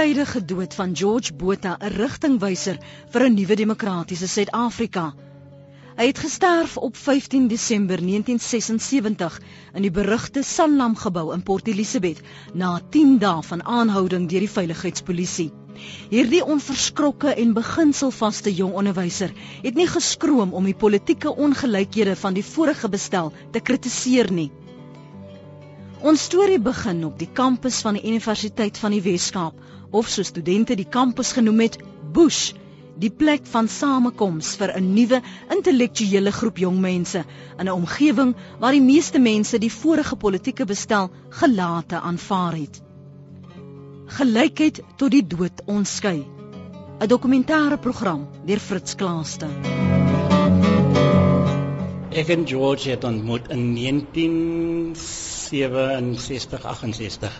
voortydige dood van George Botha 'n rigtingwyser vir 'n nuwe demokratiese Suid-Afrika. Hy het gesterf op 15 Desember 1976 in die berugte Sanlam gebou in Port Elizabeth na 10 dae van aanhouding deur die veiligheidspolisie. Hierdie onverskrokke en beginselvaste jong onderwyser het nie geskroom om die politieke ongelykhede van die vorige bestel te kritiseer nie. Ons storie begin op die kampus van die Universiteit van die Wes-Kaap, of so studente die kampus genoem het, Bush, die plek van samekoms vir 'n nuwe intellektuele groep jong mense in 'n omgewing waar die meeste mense die vorige politieke bestel gelate aanvaar het. Gelykheid tot die dood ons skei. 'n Dokumentêre program deur Fritz Klaaste. Ek en George het ontmoet in 19 67 68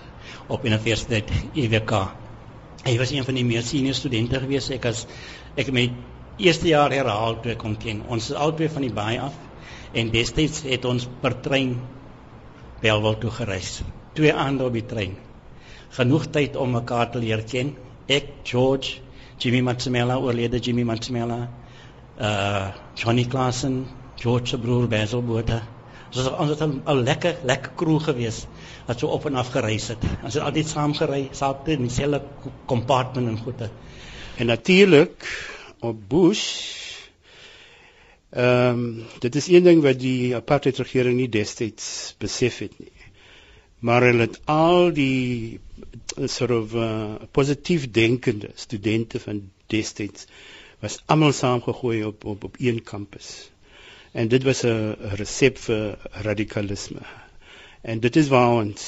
op universiteit IWK. Hy was een van die meer senior studente gewees. Ek as ek my eerste jaar herhaal toe ek hom ken. Ons is albei van die baie af en destyds het ons per trein Belwel toe gereis. Twee aande op die trein. Genoeg tyd om mekaar te leer ken. Ek, George, Jimmy Matsimela, oorlede Jimmy Matsimela, uh Johnny Klassen, George se broer Basil Botha Ons het ons het 'n lekker lekker kroeg gewees wat so op en af gereis het. Ons het altyd saam gery, saam in dieselfde compartment en goede. En natuurlik op Bush ehm um, dit is een ding wat die apartheid regering nie destyds besef het nie. Maar hulle het al die sort of uh, positief denkende studente van destyds was almal saamgegooi op op op een kampus. En dit was 'n resep vir radikalisme. En dit is waar ons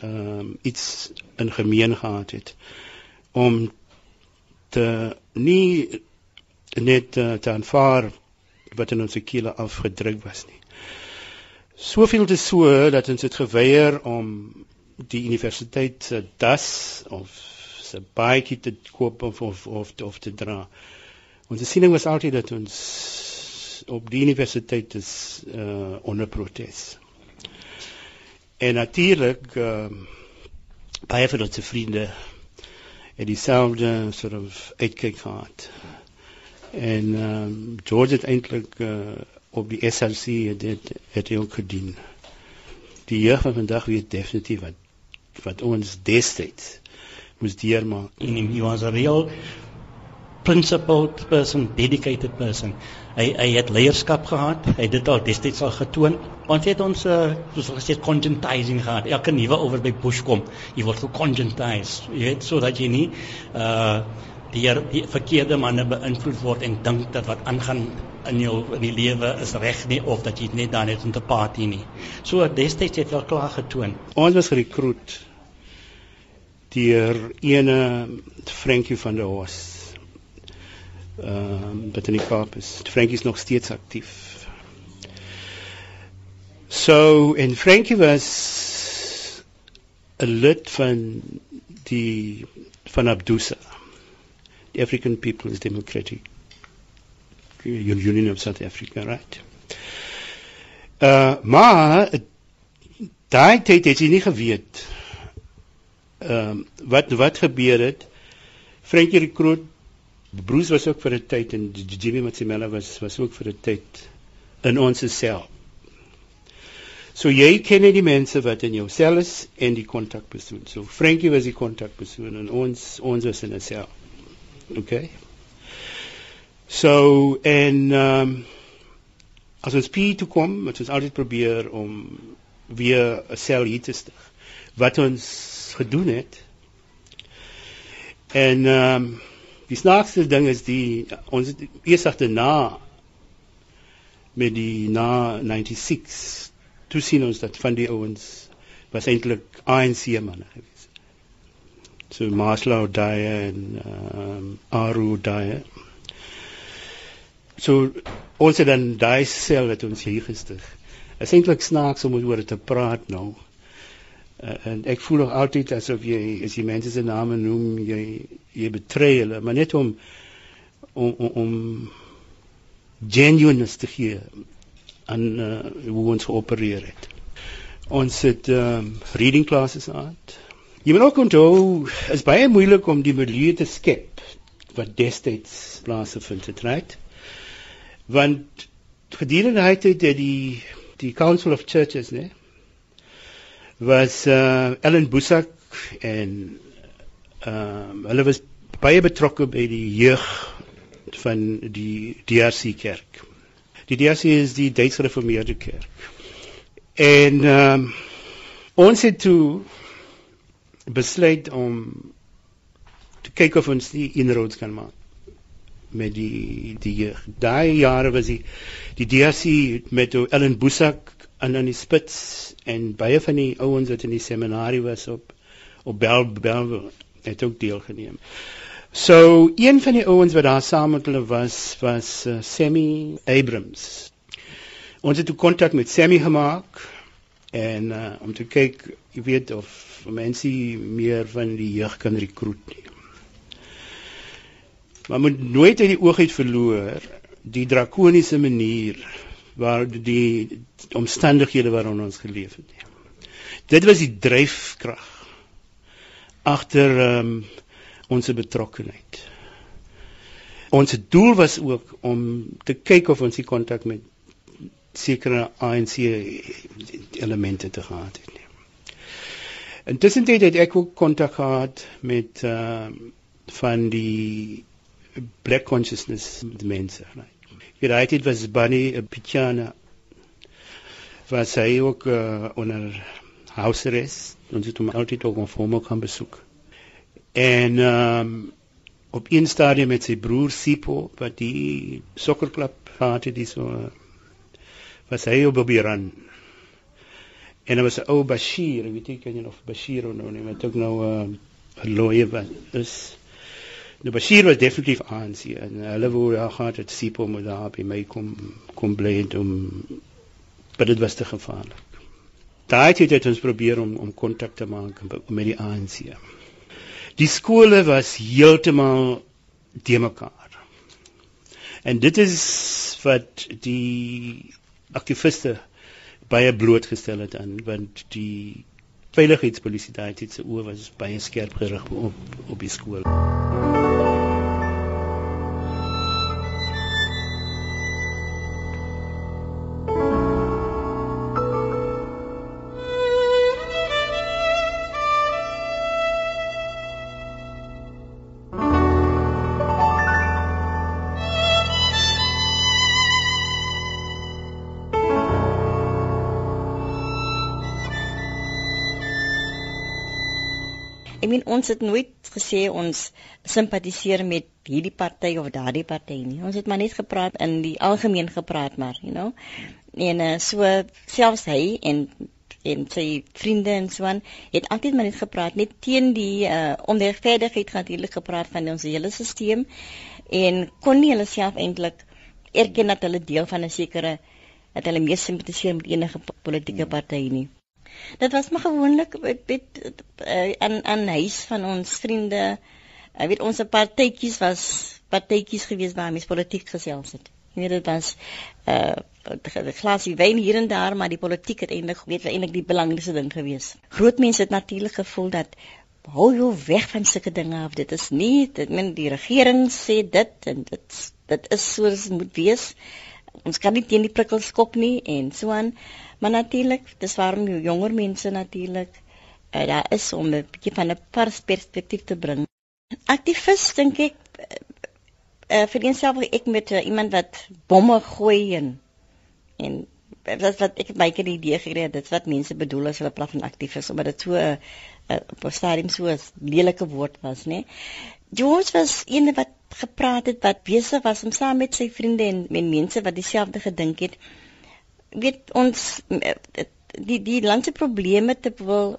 ehm um, iets in gemeen gehad het om te nie net uh, te aanvaar wat in ons kele afgedruk was nie. Soveel te so dat ons het geweier om die universiteit se das of se baadjie te koop of of of, of te dra. Ons siening was altyd dat ons op die universiteit is uh onder protes. En natuurlik uh baie van ons vriende het dieselfde soort of uitkyk gehad. En um George het eintlik uh op die het dit het hy ook gedien. Die jeug van vandag weet definitief wat wat ons destyds moes deurmaak. En hy was 'n real principled person, dedicated person. Hy hy het leierskap gehad. Hy het dit al destyds al getoon. Want het ons uh, soos gesê congentising gehad. Elke nuwe oor by Bush kom, jy word gecongentis. Jy weet sodat jy nie uh die, die verkeerde manne beïnvloed word en dink dat wat aangaan in jou in die lewe is reg nie of dat jy net daar net om te party nie. So destyds het hy al klaar getoon. Ons was gerekruut deur ene Frankie van der Horst ehm um, wat in die Kaap is. Frankie is nog steeds aktief. So en Frankie was 'n lid van die van Abdusa. The African People's Democratic Union of South Africa, right? Uh maar daai tyd het jy nie geweet ehm um, wat wat gebeur het. Frankie rekruut Bruce was ook vir 'n tyd en Jimmy Matsimela was was ook vir 'n tyd in ons sel. So jy ken die mense wat in jou sel is en die kontakpersoon. So Frankie was die kontakpersoon en ons ons was in 'n sel. Okay. So en ehm um, as ons P toe kom, het ons altyd probeer om weer 'n sel hier te stig. Wat ons gedoen het. En ehm um, Die snaakste ding is die ons eers agterna met die na 96 toe sien ons dat van die ouens was eintlik ANC manne gewees. So Maslow daai en ehm um, Aru daai. So ons het dan daai sel wat ons hier gestig. Is eintlik snaaks om oor te praat nou. Uh, en ek voel nog altyd asof jy as jy mense se name noem, jy jy betrei hulle, maar net om om om, om genuineness te gee aan uh, hoe ons geopereer het. Ons het um, reading classes aan. Jy moet ook onthou, is baie moeilik om die milieu te skep wat destyds plaasgevind het, right? Want gedurende hy het die die Council of Churches, né? Was uh Ellen Busak en ehm um, hulle was baie betrokke by die jeug van die DRC kerk. Die DRC is die Duitse Gereformeerde Kerk. En ehm um, ons het toe besluit om te kyk of ons die inroads kan maak met die die jeug. Daai jare was die die DRC met Ellen Busak en dan die spits en baie van die ouens wat in die seminarie was op op Bel Bel het ook deelgeneem. So een van die ouens wat daar saam met hulle was was uh, Sammy Abrams. Ons het 'n kontak met Sammy gemaak en uh, om te kyk, jy weet of mense meer van die jeug kan rekruut nie. Maar moet nooit uit die oog uit verloor die drakoniese manier waar die omstandighede waarin ons geleef het. Dit was die dryfkrag agter ehm um, ons betrokkenheid. Ons doel was ook om te kyk of ons die kontak met sekere ANC elemente te gehad het. Intussen het ek ook kontak gehad met uh van die black consciousness mense. Jy right, dit was Bunny Pichana was hy ook uh, onder house arrest. Ons het hom altyd ook op formal kan besoek. En um, op een stadium met sy broer Sipo wat die sokkerklub gehad het, dis so was hy op die run. En daar was 'n ou Bashir, weet jy ken jy nog Bashir nou nie, wat ook nou ehm, 'n uh, lawyer was. Is Nou Bashir was definitief aan sy en hulle wou daar gehad het Sipo moet daar by my kom kom bly om maar dit was te gevaarlik. Daai het dit ons probeer om om kontak te maak met die ANC. Die skole was heeltemal te mekaar. En dit is wat die aktiviste baie blootgestel het aan want die veiligheidspolisie daai het se oë was baie skerp gerig op op die skool. Ek meen ons het nooit gesê ons simpatiseer met hierdie party of daardie party nie. Ons het maar net gepraat in die algemeen gepraat maar, you know. En uh, so selfs hy en en sy vriende en so aan het altyd maar net gepraat net teen die uh, onregverdigheid natuurlik gepraat van ons hele stelsel en kon nie hulle self eintlik erken dat hulle deel van 'n sekere dat hulle meer simpatiseer met enige politieke party nie. Dit was maar gewoonlik weet aan uh, aan huis van ons vriende. Ek uh, weet ons partytjies was partytjies gewees waar mens politiek gesels het. Jy weet dit was uh die glasie wyn hier en daar, maar die politiek het eintlik weet eintlik die belangrikste ding gewees. Groot mense het natuurlik gevoel dat hou jou weg van sulke dinge af. Dit is nie, dit men die regering sê dit en dit dit is soos dit moet wees. Ons kan nie teen die prikkels skop nie en so aan. Maar natuurlik, dis waarom jonger mense natuurlik uh, daar is om 'n bietjie van 'n perspektief te bring. Aktivis dink ek uh, uh, vir eenself ek met uh, iemand wat bomme gooi en en wat wat ek baie keer die idee gekry het dit wat mense bedoel as hulle praat van aktivis omdat dit so 'n uh, uh, op stadium so 'n lelike woord was, né? George was een wat gepraat het wat besig was om saam met sy vriende en met mense wat dieselfde gedink het weet ons die die landse probleme te wil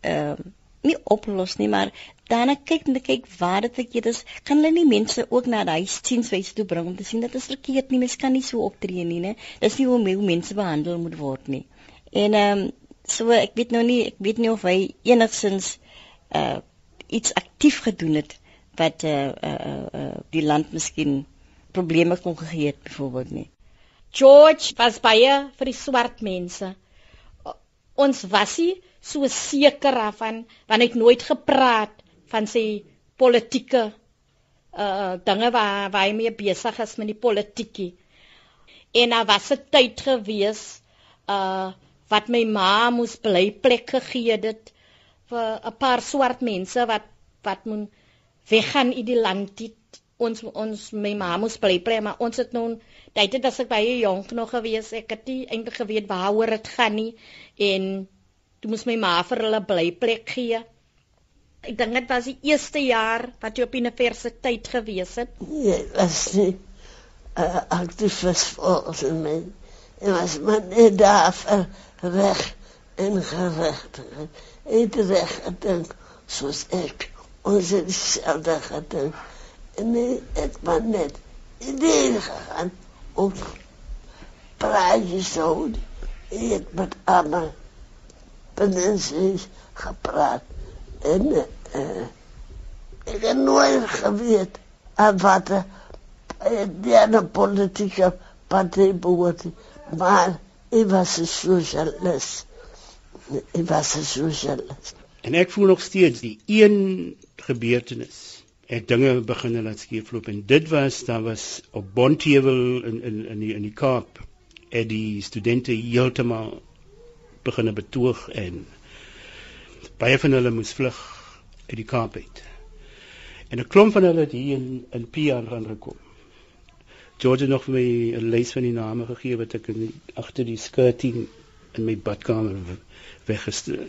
ehm uh, nie oplos nie maar daarna kyk en kyk waar dit verkeerd is kan hulle nie mense ook na daai sienswyse toe bring om te sien dat dit verkeerd nie mens kan nie so optree nie nê dis nie hoe, hoe mense behandel moet word nie. En ehm um, so ek weet nou nie ek weet nie of hy enigsins uh iets aktief gedoen het wat uh uh, uh die land miskien probleme kon gegee het byvoorbeeld nie George was baie vir die swart mense. Ons was nie so seker daarvan want hy het nooit gepraat van sy politieke uh dinge waar waar hy mee besig is met die politiekie. En daar was 'n tyd gewees uh wat my ma moes bly plek gegee het vir 'n paar swart mense wat wat moet weggaan uit die land dit ons ons my ma moes bly plek maar ons het nou tyd het as ek baie jonk nog gewees ek het nie eintlik geweet waaroor dit gaan nie en toe moes my ma vir hulle blyplek gee. Ek dink dit was die eerste jaar wat jy op universiteit gewees het. Nee, was nie uh, aktiefs volgens my. Ek was maar net daar vir weg en. Ek het recht gedink, soos ek. Ons het dieselfde gedink. En ek het maar net idee gegaan om praatjes te houden. Ik heb met allemaal mensen gepraat. En uh, ik heb nooit geweten aan wat de derde politieke partij behoorde. Maar ik was een socialist. Ik was een socialist. En ek voel nog steeds die een gebeurtenis het dinge begin laat skeefloop en dit was daar was op Bontheuwel in in in die in die Kaap het die studente heeltemal begin betoog en baie van hulle moes vlug uit die Kaap uit. En 'n klomp van hulle het hier in in PR gaan gekom. George het nog vir my 'n lys van die name gegee wat ek in agter die skirting in my badkamer weggestoor.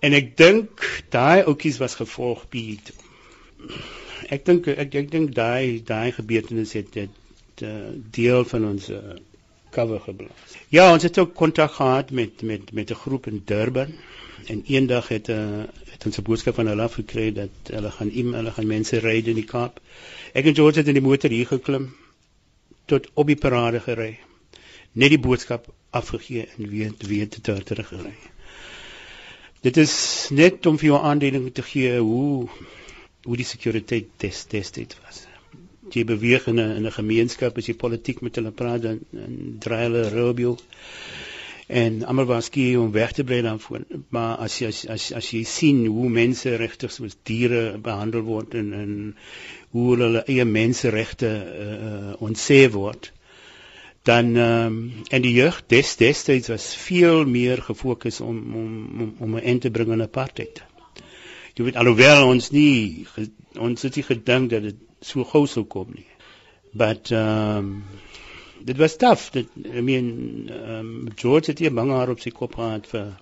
En ek dink daai oudjies was gevolg Piet. Ek dink ek ek dink daai daai gebeurtenis het dit uh, deel van ons uh, cover geblaas. Ja, ons het ook kontak gehad met met met 'n groep in Durban en eendag het 'n uh, het ons 'n boodskap van hulle afgekry dat hulle gaan im hulle gaan mense ry in die Kaap. Ek en George het in die motor hier geklim tot op die parade gery. Net die boodskap afgegee en weer weer te terug gery. Dit is net om vir jou aanduiding te gee hoe hoe die sekuriteit des destyds was. Jy beweeg in 'n in 'n gemeenskap as jy politiek met hulle praat dan, dan draai hulle robio en almal was skie om weg te bly dan voor maar as jy as as, as jy sien hoe mense regtig soos diere behandel word en en hoe hulle eie menseregte uh, ontsê word dan um, en die jeug des destyds was veel meer gefokus om om om, om 'n end te bring aan apartheid. Jy weet alhoewel ons nie ons het nie gedink dat dit so gou sou kom nie. But um dit was tough. Dit I mean um George het hier bang haar op sy kop gehad vir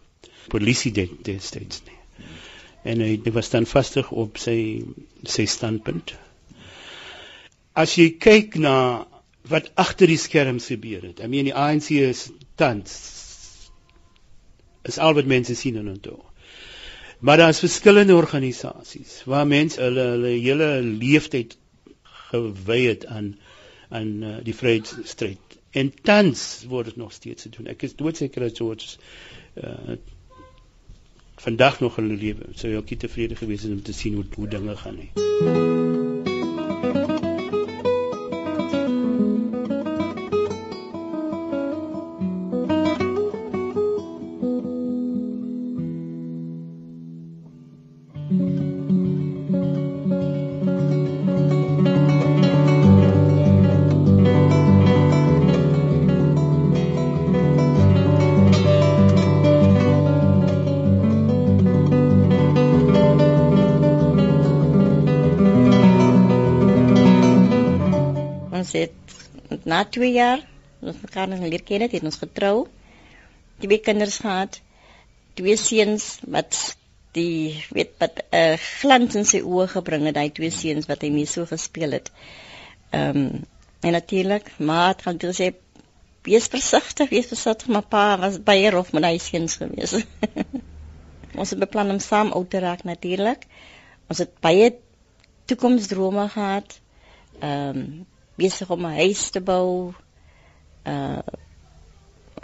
polisie destyds nie. En hy, hy was dan vastig op sy sy standpunt. As jy kyk na wat agter die skerms gebeur het. I mean die ANC is tans is al wat mense sien en onthou. Maar daar is verskillende organisasies waar mense hulle hulle hele leeftyd gewy het aan aan uh, die vryheidsstryd. En tans word dit nog steeds gedoen. Ek is doodseker dat George uh vandag nog in lewe sou hy ook tevrede gewees het om te sien hoe hoe dinge gaan nie. Na 2 jaar ons mekaar nog leer ken het, het ons getrou. Twee kinders gehad. Twee seuns wat die weet wat 'n uh, glans in sy oë gebring het, daai twee seuns wat hy mee so gespeel het. Ehm um, en natuurlik, maar het gaan gesê wees versigtig, wees versigtig, maar pa was baie rof met daai seuns gewees. ons het beplan om saam oud te raak natuurlik. Ons het baie toekomsdrome gehad. Ehm um, besig om 'n huis te bou. Uh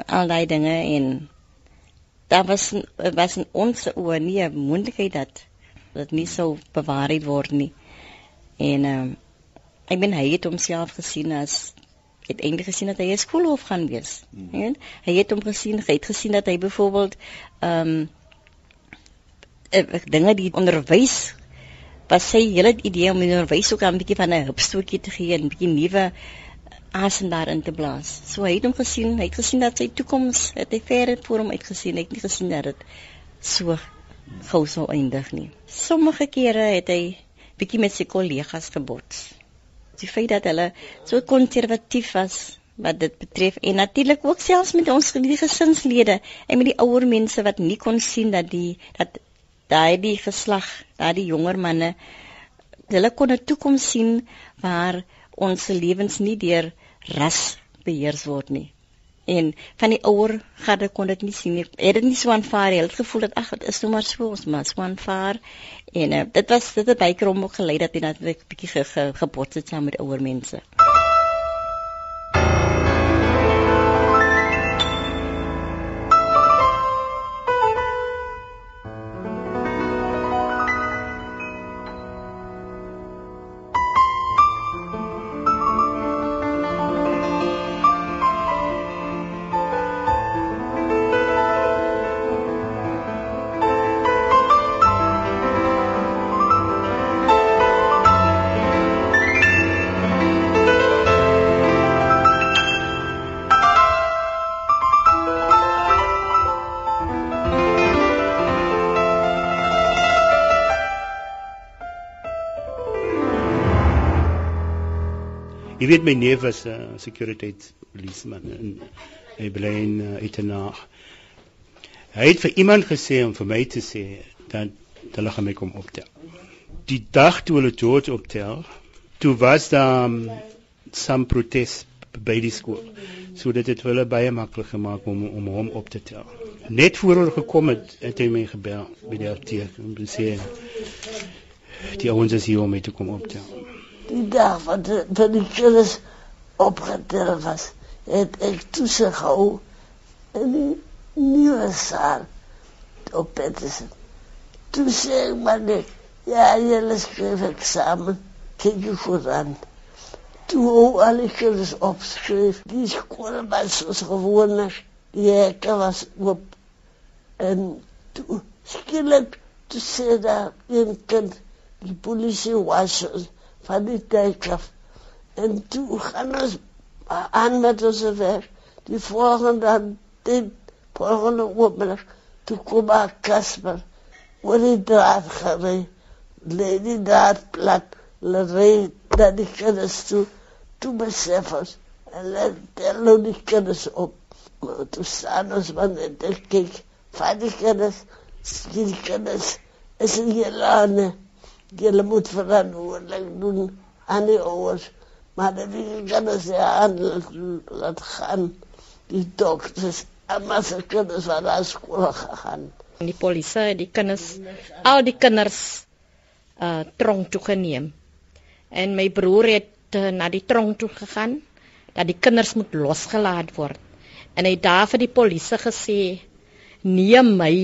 al daai dinge en daar was was in ons oë nie 'n moontlikheid dat dit nie sou bewaar word nie. En ehm uh, ek ben hy het homself gesien as het eintlik gesien dat hy 'n skoolhof gaan wees. Mm. Hy het hom gesien, hy het gesien dat hy byvoorbeeld ehm um, dinge die onderwys was sy hele idee om onderwys ook 'n bietjie van 'n hupstootjie te gee en 'n bietjie nuwe asem daarin te blaas. So hy het hom gesien, hy het gesien dat sy toekoms het hy ver voor hom uitgesien. Hy het nie gesien dat dit so gou sou eindig nie. Sommige kere het hy bietjie met sy kollegas gebots. Die feit dat hulle so konservatief was wat dit betref en natuurlik ook selfs met ons gesinslede en met die ouer mense wat nie kon sien dat die dat daai die geslag, daai jonger manne hulle kon 'n toekoms sien waar ons lewens nie deur ras beheers word nie. En van die ouer garde kon dit nie sien nie. Het dit nie so aanvaar nie. Hulle het gevoel dat ag, dit is nou maar so, ons moet so aanvaar. En uh, dit was dit het baie krom ook gelei dat hy natuurlik 'n bietjie ge, ge, gebots het saam met ouer mense. Weet my neef was 'n uh, security policeman in hy bly in uh, Etenaar. Hy het vir iemand gesê om vir my te sê dat hulle gaan my kom optel. Die dag toe hulle George optel, toe was daar um, some protest by die skool. So dit het hulle baie maklik gemaak om om hom op te tel. Net voor hulle gekom het, het hy my gebel by die apteek te sê die ouens is hier om my te kom optel die dag wat de, van die kennis opgeteld was, het ik toezicht in die nieuwe zaal op Petersen. Toen zei ik maar niet, ja, jullie schreef examen, kijk je goed aan. Toen ook alle kennis opschreef, die school was zoals gewoonlijk, die hekken was op. En toen, schielijk, toen zei daar een kind, die politie was van die tijd af. En toen gaan we aan met onze werk. Die volgende, die volgende opendag, toen kwam Kasper, waar die draad gereden. Leed die draad plat, reed naar die kennis toe. Toen beseffen en let tellen die kennis op. Maar toen staan ons van de kijk, van die kennis, die kennis is een jelane. Julle moet verantwoordelik doen aan die ouers. Maar dat die kinders ja aan laat gaan. Die dokters maar se kinders wat naar skool gegaan. Die polisie, die kinders, al die kinders uh tronk toe geneem. En my broer het uh, na die tronk toe gegaan dat die kinders moet losgelaat word. En hy daar vir die polisie gesê: "Neem my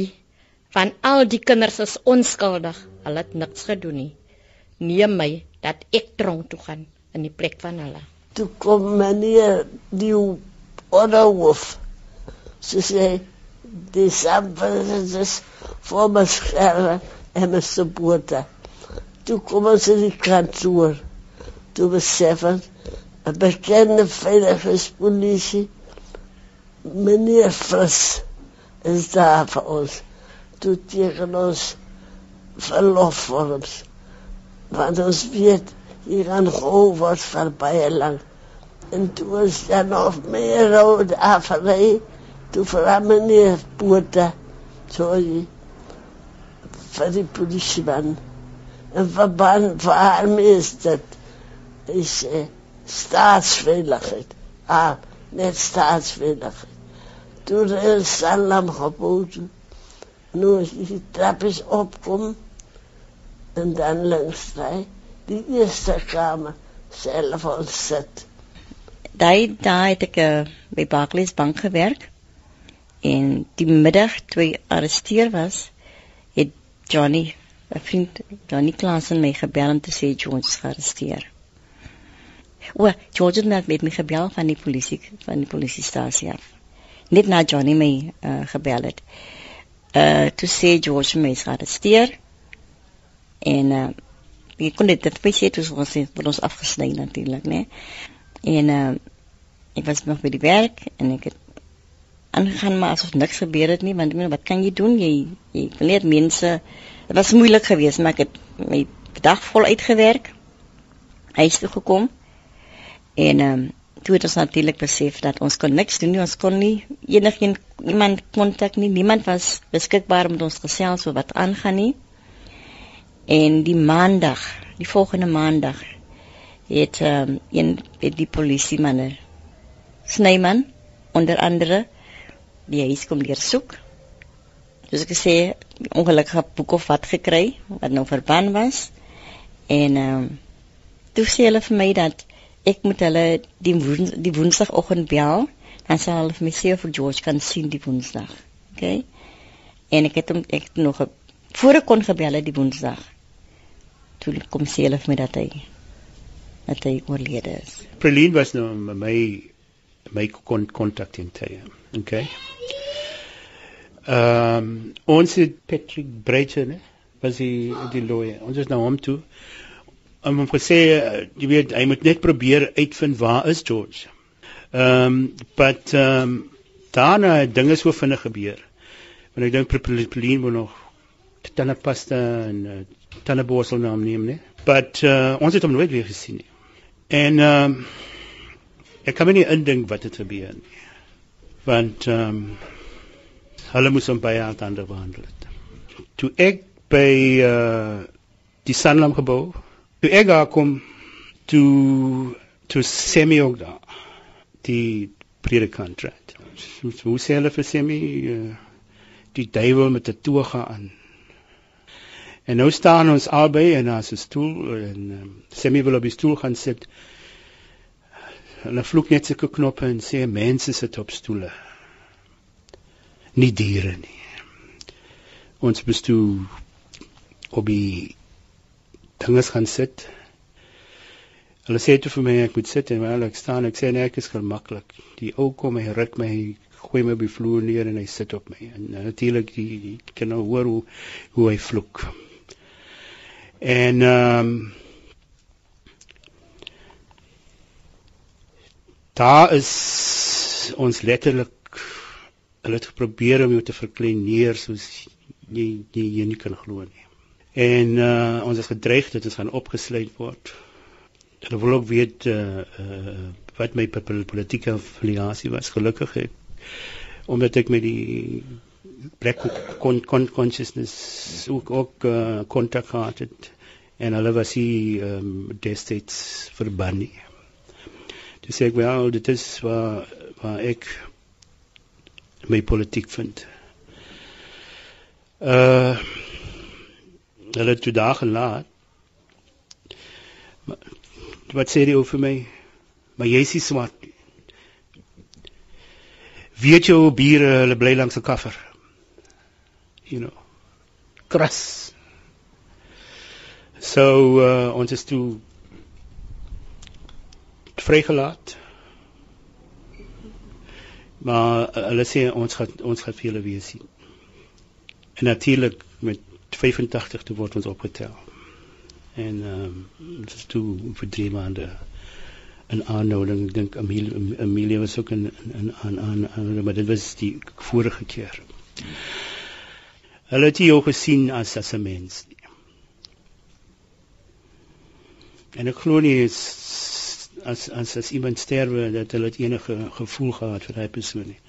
van al die kinders is onskuldig." Hulle het niks gedoen nie. Neem my dat ek tronk toe gaan in die plek van hulle. Toe kom meneer die onderhoof. Sy sê die samples is vir my skerre en my supporter. Toe kom ons in die kantoor. Toe besef ons, een bekende veiligheidspolitie, meneer Fris, is daar vir ons. Toe tegen ons verlofvorms. Want ons weet, hier gaan wordt van baie lang. En toen is er nog meer rode aferij. Toen vooral meneer Poorta, sorry, van die politieman. En verband waarom is dat? Is eh, staatsveiligheid. Ah, net staatsveiligheid. Toen een salam geboden. Nu is die trapjes opkomen en dan langs my die eerste kamer self ons sit. Daai daai het ek uh, by Barclays bank gewerk en die middag toe hy arresteer was, het Johnny, 'n vriend, Johnny Klaas en my gebel om te sê Jones is gearresteer. O, George het net met my gebel van die polisie van die polisiestasie af. Net na Johnny my uh, gebel het. Uh toe sê George my dit steur. En uh ek kon dit net sê toe ons het ons afgesny natuurlik, né? En uh ek was nog by die werk en ek het aangegaan maar asof niks gebeur het nie want ek meen wat kan jy doen jy jy leer mense dit was moeilik geweest maar ek het my dag vol uitgewerk huis toe gekom en um, toe het ons natuurlik besef dat ons kon niks doen nie ons kon nie enigiemand iemand kontak nie niemand was beskikbaar om ons gesels oor wat aangaan nie en die maandag die volgende maandag het um, een het die polisie manne Snyman onder andere die huis kom leer soek. Soos ek gesê, ongelukkige boek of wat gekry wat nou verban was. En ehm um, toe sê hulle vir my dat ek moet hulle die woens, die woensdagoggend bel, dan sal hulle vir my sê of George kan sien die woensdag. OK? En ek het hom ek het nog voor ek kon gebel het die woensdag. Toe kom sê hulle vir my dat hy dat hy oorlede is. Preline was nou my my kontak in tye. Okay. Ehm um, ons het Patrick Breiter, né? Was hy die lawyer. Ons is nou hom toe. Om hom gesê, uh, jy weet, hy moet net probeer uitvind waar is George. Ehm um, but ehm um, daarna dinge so vinnig gebeur. Want ek dink Preline moet nog tandepasta en uh, tandeborsel naam neem, né? But uh, ons het hom nooit weer gesien nie. En ehm um, ek kan nie indink wat het gebeur nie want ehm um, hulle moes hom baie ander behandel het. Toe ek by uh, die Sanlam gebou, toe ek daar kom toe toe semi ook daar die predikant het. Hoe sê hulle vir semi uh, die duiwel met 'n toga aan. En nou staan ons albei en as 'n stoel en um, semi wil op die stoel gaan sit hulle vloek net sulke knoppe en sê mense sit op stoele. Nie diere nie. Ons bestoel op die dinges gaan sit. Hulle sê toe vir my ek moet sit en wel ek staan ek sê nee ek is gemaklik. Die ou kom hy ruk my gooi my op die vloer neer en hy sit op my. En uh, natuurlik die, die kan nou hoor hoe hoe hy vloek. Ehm um, daar is ons letterlik hulle het probeer om jou te verkleineer soos jy jy, jy nie kan glo nie. En uh, ons is gedreig dat ons gaan opgesluit word. Hulle wil ook weet uh, uh, wat my politieke affiliasie was gelukkig het omdat ek met die black con, con consciousness ook ook kontak uh, gehad het en hulle was hier um, destyds verban nie. Toe sê ek wel dit is waar waar ek my politiek vind. Uh hulle het toe daar gelaat. Maar, wat sê die ou vir my? Maar jy is swart. Weet jy hoe bure hulle bly langs 'n kaffer? You know. Kras. So uh ons is toe vrygelaat. Maar uh, hulle sê ons gaan ons gaan vir julle weer sien. En natuurlik met 85 toe word ons opgetel. En ehm um, dit is toe vir 3 maande en aanhouding ek dink Amelia Amelia was ook in in aan aan maar dit was die vorige keer. Hulle het jou gesien as as 'n mens. En ek glo nie is as as as iemand sterwe dat hulle enige gevoel gehad vir daai persoon nie.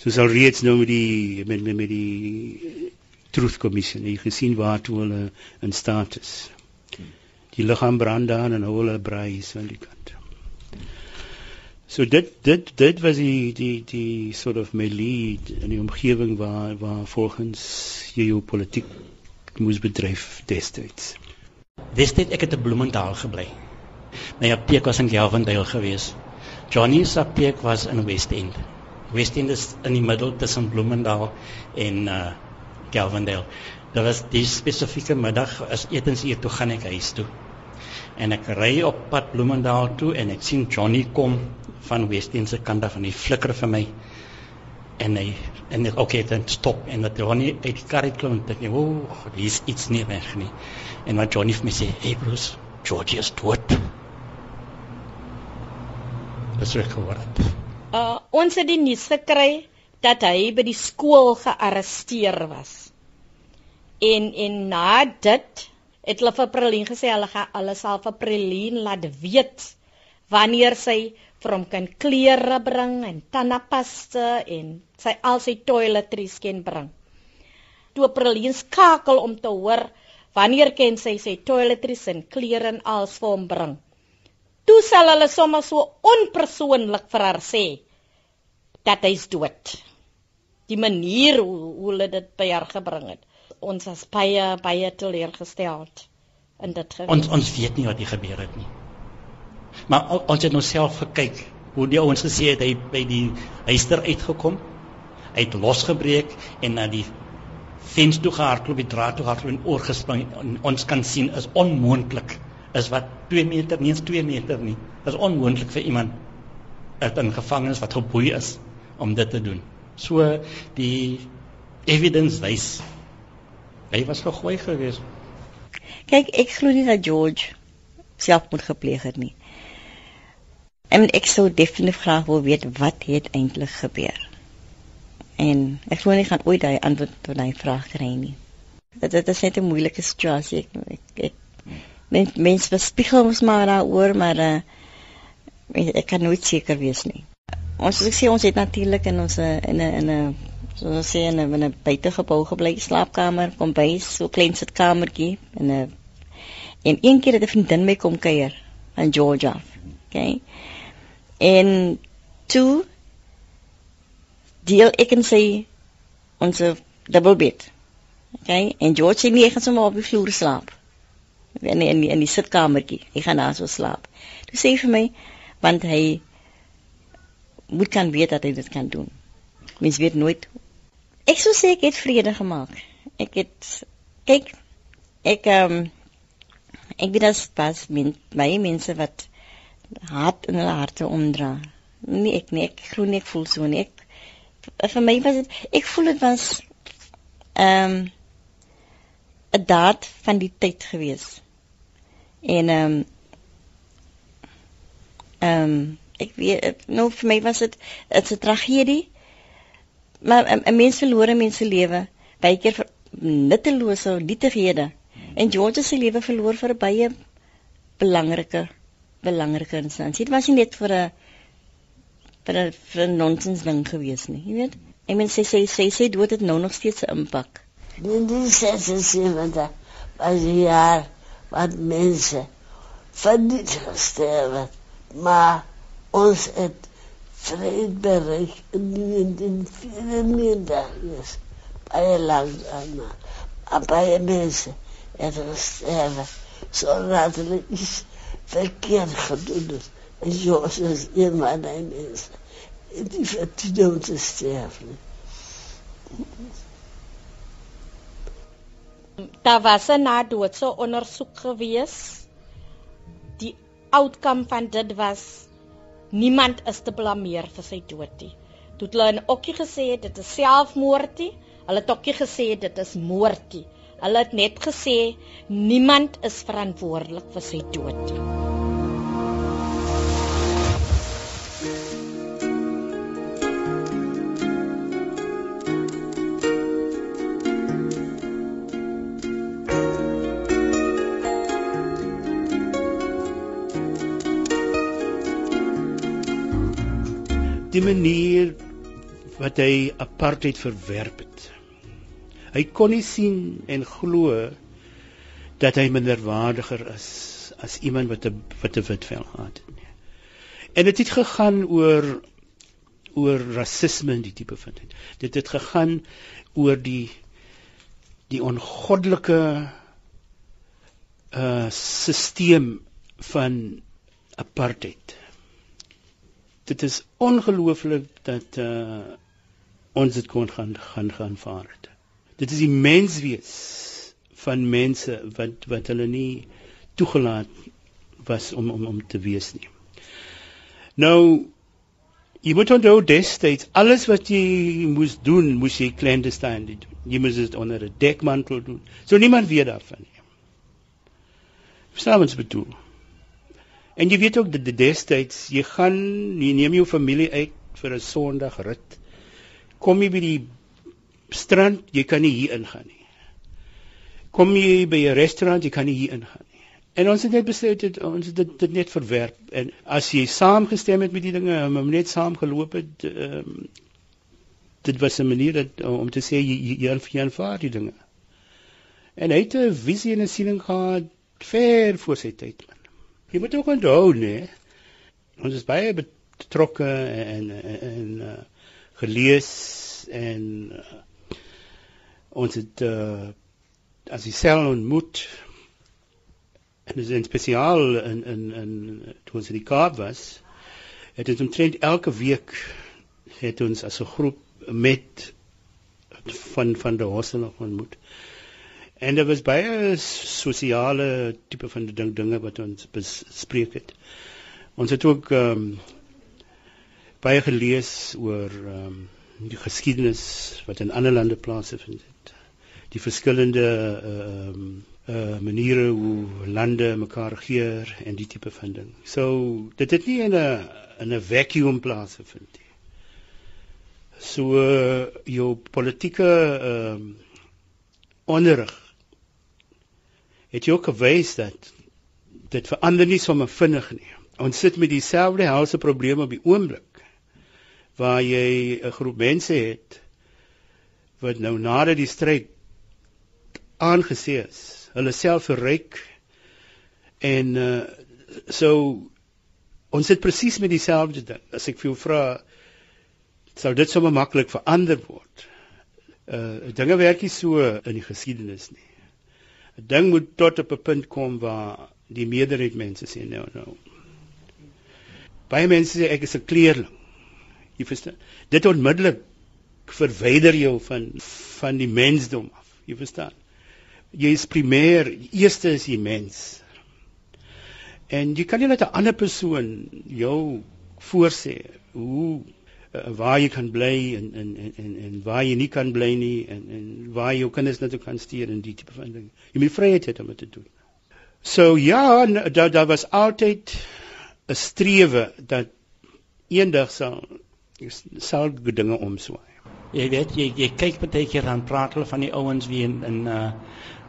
Soos al reeds nou met die met met, met die truth commission, jy gesien waar toe hulle in staat is. Die liggaam brand daar en hulle braai is aan die kant. So dit dit dit was die die die sort of melee in die omgewing waar waar volgens jou politiek moes bedryf destyds. Destyds ek het in Bloemendaal gebly. My apteek was in Gelvendale geweest. Johnny se apteek was in West End. West End is in die middel tussen Bloemendal en uh Gelvendale. Daar was die spesifieke middag as etensuur toe gaan ek huis toe. En ek ry op pad Bloemendaal toe en ek sien Johnny kom van Westin se kant af en hy flikker vir my. En hy en ek okay dan stop en wat Johnny uit die kar klim en ek o, oh, hier's iets nie reg nie. En wat Johnny vir my sê, "Hey Bruce, George is dood." Dis reg geword. Uh ons het die nuus gekry dat hy by die skool gearresteer was. En en na dit het hulle vir Prelien gesê hulle gaan hulle sal vir Prelien laat weet wanneer sy vir hom kan klere bring en tandepaste en sy al sy toiletries kan bring. Toe Prelien skakel om te hoor wanneer kan sy sy toiletries en klere en alles vir hom bring. Toe sal hulle sommer so onpersoonlik vir haar sê dat hy's dood. Die manier hoe, hoe hulle dit by haar gebring het ons as baie baie teleurgestel in dit gewees. Ons ons weet nie wat hier gebeur het nie. Maar ons het nou self gekyk hoe die ouens gesê het hy by die huister uitgekom. Hy het losgebreek en na die venster toe gehardloop, die draad toe gehardloop en oorgespring. Ons kan sien is onmoontlik. Is wat 2 meter, nie eens 2 meter nie. Is onmoontlik vir iemand uit 'n gevangenis wat geboei is om dit te doen. So die evidence wys Hy was gegooi geweest. Kyk, ek glo nie dat George selfmoord gepleeg het nie. En ek sou definitief graag wil weet wat het eintlik gebeur. En ek glo nie gaan ooit daai antwoord op daai vraag kry nie. Dit dit is net 'n moeilike situasie. Ek ek, ek mens mens bespiegel ons maar daaroor, maar uh, ek kan nooit seker wees nie. Ons soos ek sê ons het natuurlik in ons in 'n in 'n soos ons sê in 'n in 'n buitegebou gebly slaapkamer, kombuis, so klein sitkamertjie en 'n en een keer het 'n vriendin my kom kuier in Georgia. Okay. En toe deel ek en sy ons double bed. Okay. En George sê nee, ek gaan sommer op die vloer slaap. En in in die sitkamertjie. Ek gaan daar so slaap. Toe sê hy vir my want hy moet kan weet dat hy dit kan doen. Mens weet nooit Ek sou sê ek het vrede gemaak. Ek het kyk ek ehm um, ek weet as pas min baie mense wat hart in hulle harte omdra. Nee, ek nee, ek glo nie ek voel so nie. Ek vir my was dit ek voel dit was ehm um, 'n daad van die tyd gewees. En ehm um, ehm um, ek weet nou vir my was dit 'n tragedie maar 'n mens verloor 'n mens se lewe baie keer vir nuttelose nietighede en George se lewe verloor vir baie belangrike belangrike instansie. Dit was nie net vir 'n vir 'n vir 'n nonsens ding gewees nie, jy weet. Ek meen sy sê sy sê dood het nou nog steeds 'n impak. Dit sy sê want jy haar wat mense van dit gesterwe maar ons het Vredberg in den vielen dagen baie lang daarna. Maar baie mense het gesterwe zodat er iets verkeerd gedoen is. En Jos is een van die mensen die verdienen te sterven. Daar was 'n nadoodse ondersoek gewees. Die outcome van dit was niemand is te blameer vir sy dood nie. Toe hulle in okkie gesê het dit is selfmoord nie, hulle het okkie gesê dit is moord nie. Hulle het net gesê niemand is verantwoordelik vir sy dood nie. Die manier wat hy apartheid verwerp het. Hy kon nie sien en glo dat hy minderwaardiger is as iemand wat 'n wat 'n wit vel gehad het nie. En dit het, het gegaan oor oor rasisme in die tipe van dit. Dit het gegaan oor die die ongoddelike uh stelsel van apartheid dit is ongelooflik dat uh ons dit kon gaan gaan gaan vaar het. Dit is die menswees van mense wat wat hulle nie toegelaat was om om om te wees nie. Nou jy moet onthou destyds alles wat jy moes doen, moes jy clandestine doen. Jy moes dit onder 'n dekmantel doen. So niemand weet daarvan nie. Verstaan wat ek bedoel? En jy weet ook dat die destyds jy gaan jy neem jou familie uit vir 'n Sondag rit. Kom jy by die strand, jy kan nie hier ingaan nie. Kom jy by 'n restaurant, jy kan nie hier ingaan nie. En ons het net besluit dit ons het dit, dit net verwerp en as jy saamgestem het met die dinge, om net saam geloop het, um, dit was 'n manier dat, om te sê jy, jy aanvaar die dinge. En hy het 'n visie en 'n siening gehad ver voor sy tyd man. Jy moet ook onthou, nee. Ons is baie betrokke en en, en uh, gelees en uh, ons het uh, as jy self ontmoet en dis in spesiaal in in in toe ons in die Kaap was het ons omtrent elke week het ons as 'n groep met van van die hosse nog ontmoet en dit was baie sosiale tipe van ding, dinge wat ons bespreek het ons het ook um, baie gelees oor um, die geskiedenis wat in ander lande plaasvind. Die verskillende ehm uh, uh, maniere hoe lande mekaar regeer en die tipe van ding. So dit het nie in 'n in 'n vacuum plaasvind nie. So uh, jou politieke ehm uh, onderrig het jy ook gewys dat dit verander nie sommer vinnig nie. Ons sit met dieselfde helse probleme op die oomblik waar jy 'n groep mense het wat nou nadat die stryd aangesê is, hulle self verryk en uh so ons sit presies met dieselfde ding. As ek vir jou vra sou dit sommer maklik verander word. Uh dinge werk nie so in die geskiedenis nie. 'n Ding moet tot op 'n punt kom waar die meerderheid mense sê nou nou. Baie mense sê ek is 'n kleerling. Jy verstaan? Dit onmiddellik verwyder jou van van die mensdom af. Jy verstaan? Jy is primêr, eerste is jy mens. En jy kan nie net 'n ander persoon jou voorsê hoe uh, waar jy kan bly en en en en waar jy nie kan bly nie en en waar jou kinders net kan stuur en die tipe van ding. Jy moet vryheid hê om dit te doen. So ja, daar daar was altyd 'n strewe dat eendag sal sal dinge omswaai. Jy weet jy jy kyk baie keer dan praat hulle van die ouens wie in in uh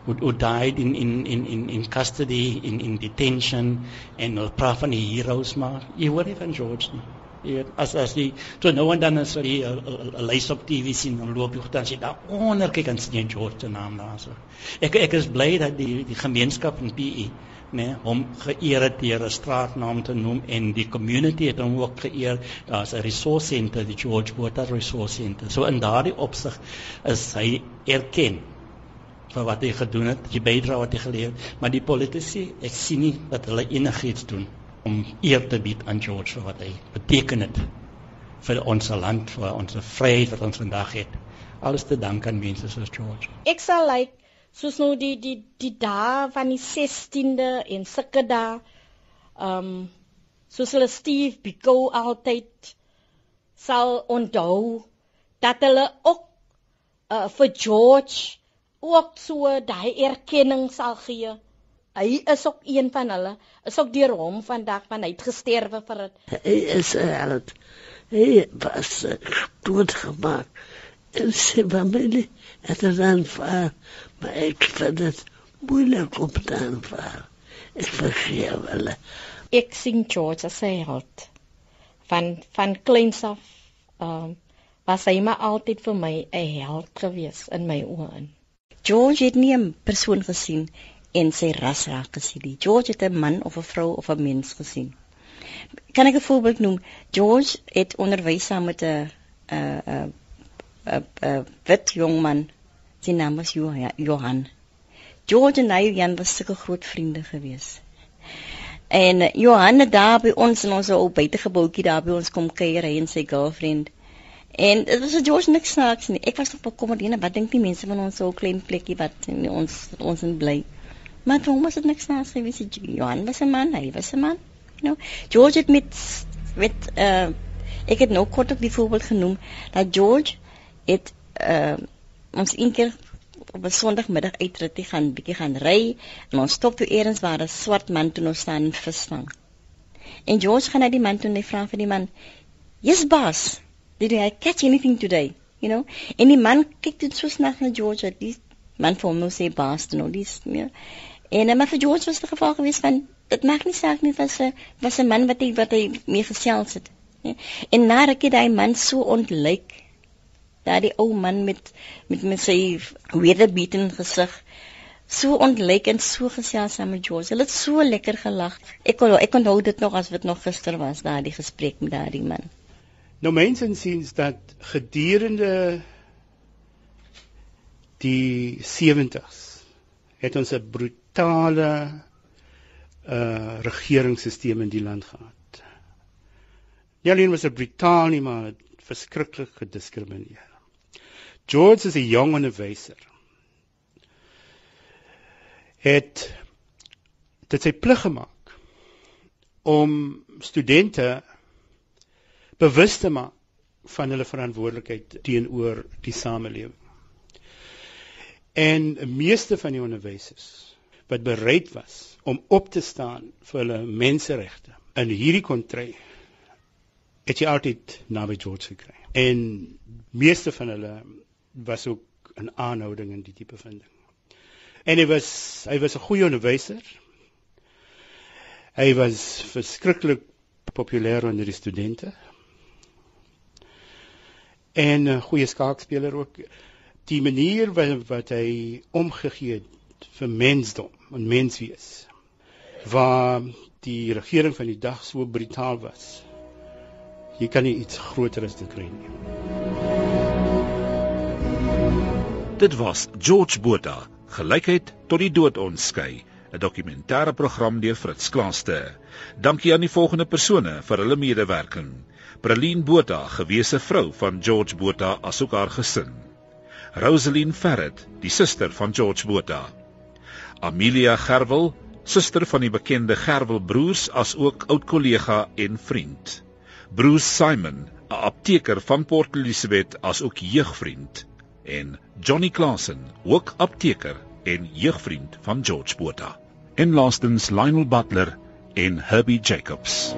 who, who died in in in in in custody in in detention en hulle praat van die heroes maar jy hoor nie van George nie. Weet as as jy so nou en dan as jy 'n lys op TV sien dan loop jy dan sien daar onder kyk en sien George se naam daar so. Ek ek is bly dat die die gemeenskap in PE nee hom geëer het deur 'n straatnaam te noem en die community het hom ook geëer. Daar's 'n resource center die George Botha resource center. So in daardie opsig is hy erken vir wat hy gedoen het die bydrae wat hy gelewer maar die politici ek sien nie dat hulle enigiets doen om eer te bied aan George vir wat hy beteken het vir ons land vir ons vryheid wat ons vandag het alles te dank aan mense soos George ek sal like soos nou die die die dae van die 16de en sulke dae ehm um, soos hulle Steve Biko altyd sal onthou dat hulle ook uh, vir George ook so daai erkenning sal gee. Hy is ook een van hulle. Is ook deur hom vandag van hy het gesterwe vir dit. Hy is 'n held. Hy was doodgemaak. En sy familie het het aanvaar, maar ik vind het moeilijk om te aanvaarden. Ik vergeef wel. Ik zing George als hij had. Van, van kleins af um, was hij maar altijd voor mij een held geweest in mijn oren. George het nie 'n persoon gesien en sy ras raak gesien nie. George het 'n man of 'n vrou of 'n mens gesien. Kan ek 'n voorbeeld noem? George het onderwys saam met 'n 'n 'n 'n wit jong man Sy naam was Johan. George en hy Jan was sulke groot vriende gewees. En Johan het daar by ons in ons ou buitegebouetjie daar by ons kom kuier hy en sy girlfriend. En dit was George niks snaaks nie. Ek was op 'n komodine, wat dink die mense van ons so klein plekkie wat ons ons in bly. Maar vir hom was dit niks naas gewees. Johan was 'n man, hy was 'n man. You know, George het met met uh ek het nou kort op die voorbeeld genoem dat George het uh ons een keer op 'n Sondagmiddag uitrit te gaan bietjie gaan ry en ons stop toe eers waar 'n swart man toe nog staan en visvang. En George gaan na die man toe en hy vra vir die man: "Yes, boss. Did you catch anything today?" You know? En die man kyk dit so snags na George, die man vir hom nou sê baas, nou dis meer. En maar vir George was dit geval gewees van dit maak nie saak nie was 'n was 'n man wat hy wat hy mee gesels het. Ja? En na ruk het hy man so ontlyk daardie ou man met met met sy wederbieten gesig so ontlyk en so geselsam met George. Hulle het so lekker gelag. Ek kon ek onthou dit nog as dit nog gister was, daardie gesprek met daardie man. Nou mense sien dat gedurende die 70s het ons 'n brutale uh regeringsstelsel in die land gehad. Nie alleen was dit brutaal nie, maar verskriklik gediskrimineer. George is 'n jong onderwyser. Het dit sy plig gemaak om studente bewus te maak van hulle verantwoordelikheid teenoor die samelewing. En meeste van die onderwysers wat bereid was om op te staan vir hulle menseregte in hierdie kontry het jy altyd naby George gekry. En meeste van hulle was ook 'n aanhouding in die tipe van ding. En hy was hy was 'n goeie onderwyser. Hy was verskriklik populêr onder die studente. En 'n goeie skaakspeler ook. Die manier wat, wat hy omgegee het vir mensdom en menswees waar die regering van die dag so brutaal was. Jy kan nie iets groter as dit kry nie. Dit was George Botha, gelykheid tot die dood ons skei, 'n dokumentêre program deur Fritz Klaaste. Dankie aan die volgende persone vir hulle medewerking. Praline Botha, gewese vrou van George Botha asook haar gesin. Rosaline Ferret, die suster van George Botha. Amelia Gerwel, suster van die bekende Gerwel broers asook oud kollega en vriend. Bruce Simon, 'n apteker van Port Elizabeth asook jeugvriend en Johnny Claassen, ook apteker en jeugvriend van George Botha. En laastens Lionel Butler en Herbie Jacobs.